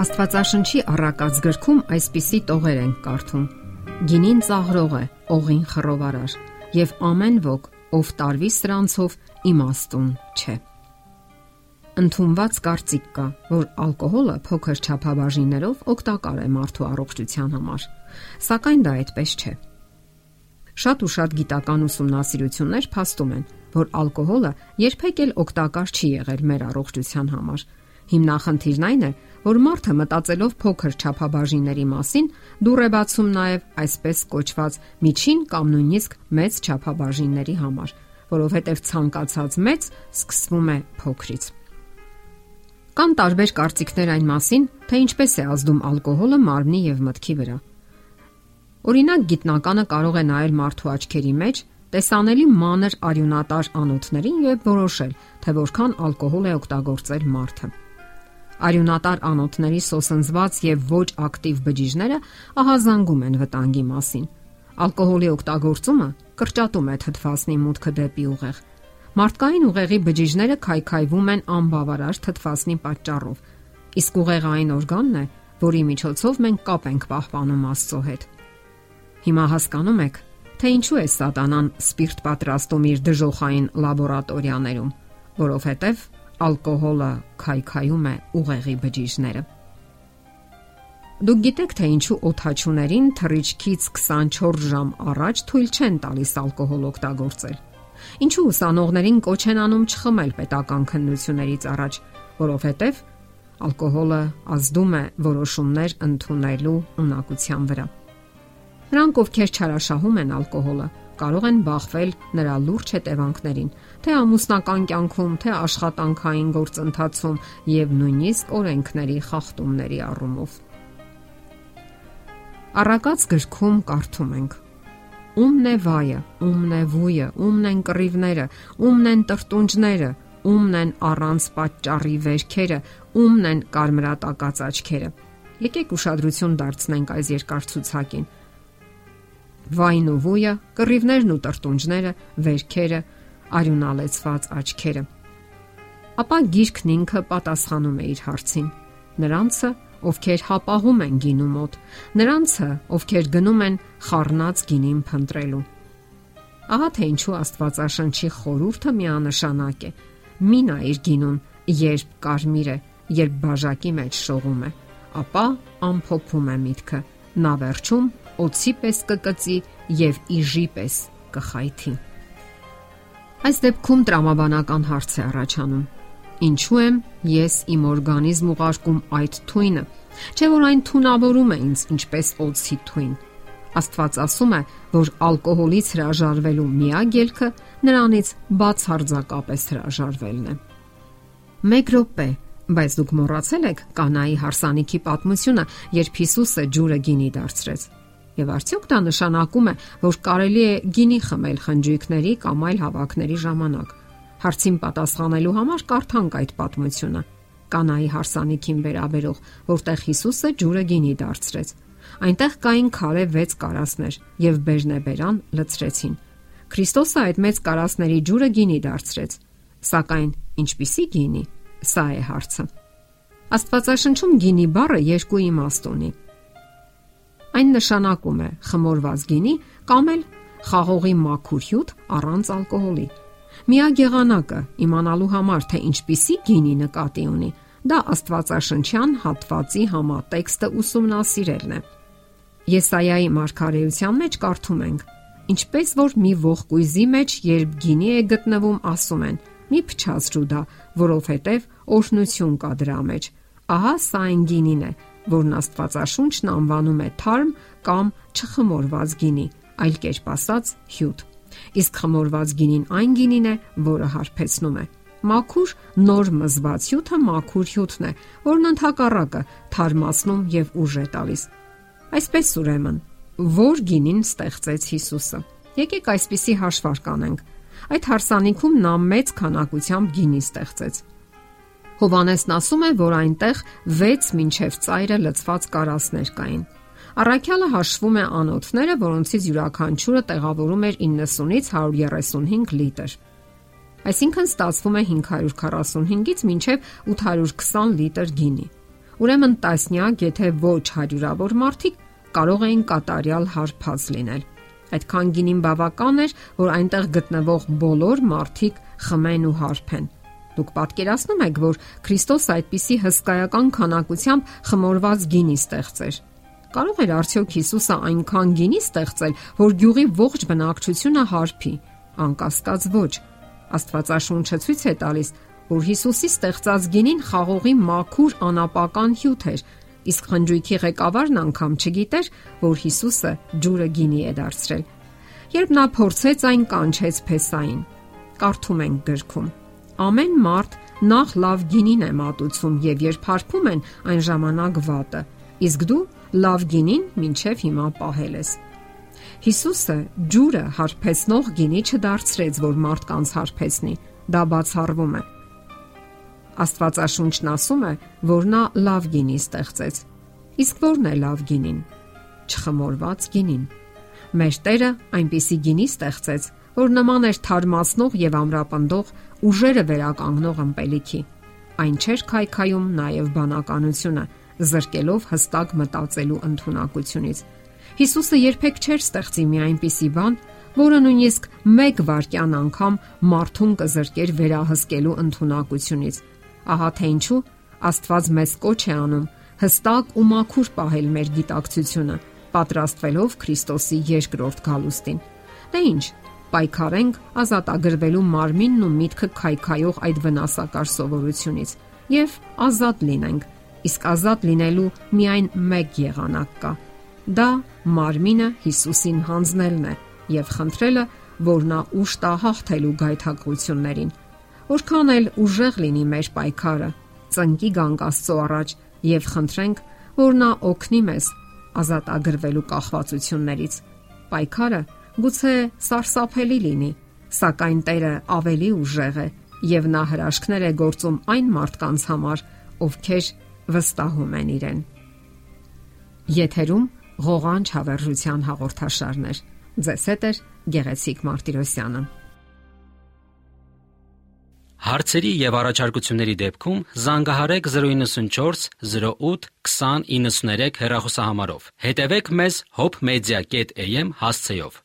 Աստվածաշնչի առակած գրքում այսպիսի տողեր են կարդում. Գինին ծաղրող է, օղին խռովարար, եւ ամեն ոք, ով տարվի սրանցով իմաստուն չէ։ Ընթունված կարծիք կա, որ ալկոհոլը փոքր չափաբաժիններով օգտակար է մարդու առողջության համար, սակայն դա այդպես չէ։ Շատ ու շատ գիտական ուսումնասիրություններ փաստում են, որ ալկոհոլը երբեք էլ օգտակար չի եղել մեր առողջության համար Հիմնախնդիրն այն է, որ մարդը մտածելով փոքր չափաբաժինների մասին, դուր է բացում նաև այսպես կոչված միջին կամ նույնիսկ մեծ չափաբաժինների համար, որովհետև ցանկացած մեծ սկսվում է փոքրից։ Կան տարբեր կարծիքներ այն մասին, թե ինչպես է ազդում ալկոհոլը մարմնի եւ մտքի վրա։ Օրինակ գիտնականը կարող է նայել մարդու աչքերի մեջ տեսանելի մանր արյունատար անոթներին եւ որոշել, թե որքան ալկոհոլ է օգտագործել մարդը արյունատար անոթների սոսնձված եւ ոչ ակտիվ բջիջները ահազանգում են վտանգի մասին։ Ալկոհոլի օգտագործումը կրճատում է թթվասնի մուտքը դեպի ուղեղ։ Մարդկային ուղեղի բջիջները քայքայվում են անբավարար թթվասնի պատճառով, իսկ ուղեղը այն օրգանն է, որի միջոցով մենք կապ ենք պահպանում Աստծո հետ։ Հիմա հասկանում եք, թե ինչու է սատանան սպիրտ պատրաստում իր դժոխային լաբորատորիաներում, որովհետև ալկոհոլը քայքայում է ուղեղի բջիջները։ Դուք գիտեք թե ինչու օթաչուներին թռիչքից 24 ժամ առաջ թույլ չեն տալիս ալկոհոլ օգտագործել։ Ինչու ուսանողներին կոչ են անում չխմել պետական քննություններից առաջ, որովհետև ալկոհոլը ազդում է որոշումներ ընդունելու ունակության վրա։ Նրանք, ովքեր չարաշահում են ալկոհոլը, կարող են բախվել նրա լուրջ հետևանքներին, թե ամուսնական կյանքում, թե աշխատանքային գործընթացում եւ նույնիսկ օրենքների խախտումների առումով։ Առակած գրքում կարդում ենք. Ումն է վայը, ումն է վույը, ումն են կռիվները, ումն են տրտունջները, ումն են առանց պատճառի վերքերը, ումն են կարմրատակած աչքերը։ Եկեք ուշադրություն դարձնենք այս երկար ցուցակին վայն ու վույը, կռիվներն ու տրտունջները, վերքերը, արյունալեցված աչքերը։ Ապա գիրքն ինքը պատասխանում է իր հարցին։ Նրանցը, ովքեր հապաղում են գինու մոտ, նրանցը, ովքեր գնում են խառնած գինին փնտրելու։ Ահա թե ինչու Աստվածաշնչի խորհուրդը միանշանակ է։ Մի նայիր գինուն, երբ կարմիր է, երբ բաժակի մեջ շողում է, ապա ամփոփում է միտքը։ Նա վերջում օծի պես կկծի եւ իժի պես կխայթի։ Այս դեպքում տրամաբանական հարց է առաջանում. Ինչու եմ ես իմ օրգանիզմ ուղարկում այդ թույնը, չէ որ այն թունավորում է ինձ ինչպես օծի թույն։ Աստված ասում է, որ ալկոհոլից հրաժարվելու միակ ելքը նրանից բացարձակապես հրաժարվելն է։ 1 րոպե, բայց դուք մոռացել եք կանայի հարսանիքի պատմությունը, երբ Հիսուսը ջուրը գինի դարձրեց։ Եվ արդյոք դա նշանակում է, որ կարելի է գինի խմել խնջույքների կամ այլ հավաքների ժամանակ։ Հարցին պատասխանելու համար կարդանք այդ պատմությունը։ Կանայի հարսանիքին վերաբերող, որտեղ Հիսուսը ջուրը գինի դարձրեց։ Այնտեղ կային քարե 6 կարասներ եւ բերնեբերան լցրեցին։ Քրիստոսը այդ մեծ կարասների ջուրը գինի դարձրեց։ Սակայն ինչպիսի գինի։ Սա է հարցը։ Աստվածաշնչում գինի բառը երկու իմաստ ունի։ Այն նշանակում է խմորված գինի կամ էլ խաղողի մաքուր հյութ առանց ալկոհոլի։ Միակ եղանակը իմանալու համար թե ինչպիսի գինի նկատի ունի, դա Աստվածաշնչյան հատվածի համատեքստը ուսումնասիրելն է։ Եսայայի մարգարեության մեջ կարդում ենք. Ինչպես որ մի ողկույզի մեջ երբ գինի է գտնվում, ասում են. մի փչացրու դա, որովհետև օրհնություն կա դրա մեջ։ Ահա սա այն գինին է, որն Աստվածաշունչն անվանում է թարմ կամ չխմորված գինի, այլ կերպ ասած՝ հյութ։ Իսկ խմորված գինին այն գինին է, որը հարբեցնում է։ Մաքուր նոր մզված հյութը մաքուր հյութն է, որն ընդհակառակը թարմացնում եւ ուժ է տալիս։ Այսպես ուրեմն, որ գինին ստեղծեց Հիսուսը։ Եկեք այսպիսի հաշվարկ անենք։ Այդ հարսանիքում նա մեծ քանակությամբ գինի ստեղծեց Հովանեսն ասում է, որ այնտեղ 6 մինչև ծայրը լցված կարասներ կային։ Առաքյալը հաշվում է անոթները, որոնցից յուրաքանչյուրը տեղավորում էր 90-ից 135 լիտր։ Այսինքն ստացվում է 545-ից մինչև 820 լիտր գինի։ ուրեմն տասնյակ, եթե ոչ հարյուրավոր մարդիկ կարող էին կատարյալ հարբած լինել։ Այդքան գինին բավական էր, որ այնտեղ գտնվող բոլոր մարդիկ խմեն ու հարբեն։ Դուք պատկերացնում եք, որ Քրիստոս այդպիսի հսկայական քանակությամբ խմորված գինի ստեղծեր։ Կարող էր արդյոք Հիսուսը այնքան գինի ստեղծել, որ գյուղի ողջ բնակչությունը հարբի։ Անկասկած ոչ։ Աստվածաշունչը ցույց է տալիս, որ Հիսուսի ստեղծած գինին խաղողի մաքուր անապական հյութ էր, իսկ խնջույքի ղեկավարն անգամ չգիտեր, որ Հիսուսը ջուրը գինի է դարձրել։ Երբ նա փորձեց այն կանչեց փեսային։ Կարդում ենք գրքում. Ամեն մարդ նախ լավ գինին է մատուցում եւ երբ հարբում են այն ժամանակ վատը, իսկ դու լավ գինին մինչև հիմա պահել ես։ Հիսուսը ջուրը հարբեցնող գինի չդարձրեց, որ մարդկանց հարբեցնի։ Դա բացառվում է։ Աստվածաշունչն ասում է, որ նա լավ գինի ստեղծեց։ Իսկ ո՞րն է լավ գինին։ Չխմորված գինին։ Մեր Տերը այնպիսի գինի ստեղծեց, որ նման էր թարմացնող եւ ամրապնդող ուժերը վերականգնող ըմպելիքի։ Այն չէր քայքայում նաև բանականությունը, զրկելով հստակ մտածելու ընտունակությունից։ Հիսուսը երբեք չէր ստեղծի մի այնպիսի բան, որը նույնիսկ 1 վարքյան անգամ մարդուն կզրկեր վերահսկելու ընտունակությունից, Ահա թե ինչու Աստված մեզ կոչ է անում հստակ ու մաքուր պահել մեր գիտակցությունը, պատրաստվելով Քրիստոսի երկրորդ գալուստին։ Դե ինչ, պայքարենք ազատագրվելու մարմինն ու միտքը քայքայող այդ վնասակար սովորությունից եւ ազատ լինենք։ Իսկ ազատ լինելու միայն մեկ եղանակ կա։ Դա մարմինը Հիսուսին հանձնելն է եւ խնդրելը, որ նա ուշ տա հաղթելու գայթակղություններին Որքան էլ ուժեղ լինի մեր պայքարը, ծնկի գանք Աստծո առաջ եւ խնդրենք, որ նա օգնի մեզ ազատ ագրվելու կախվածություններից։ Պայքարը գուցե սարսափելի լինի, սակայն Տերը ավելի ուժեղ է եւ նա հրաշքներ է գործում այն մարդկանց համար, ովքեր վստահում են իրեն։ Եթերում ղողանջ հավերժության հաղորդաշարներ։ Ձեզ հետ է Գեղեցիկ Մարտիրոսյանը։ Հարցերի եւ առաջարկությունների դեպքում զանգահարեք 094 08 2093 հեռախոսահամարով։ Հետևեք մեզ hopmedia.am հասցեով։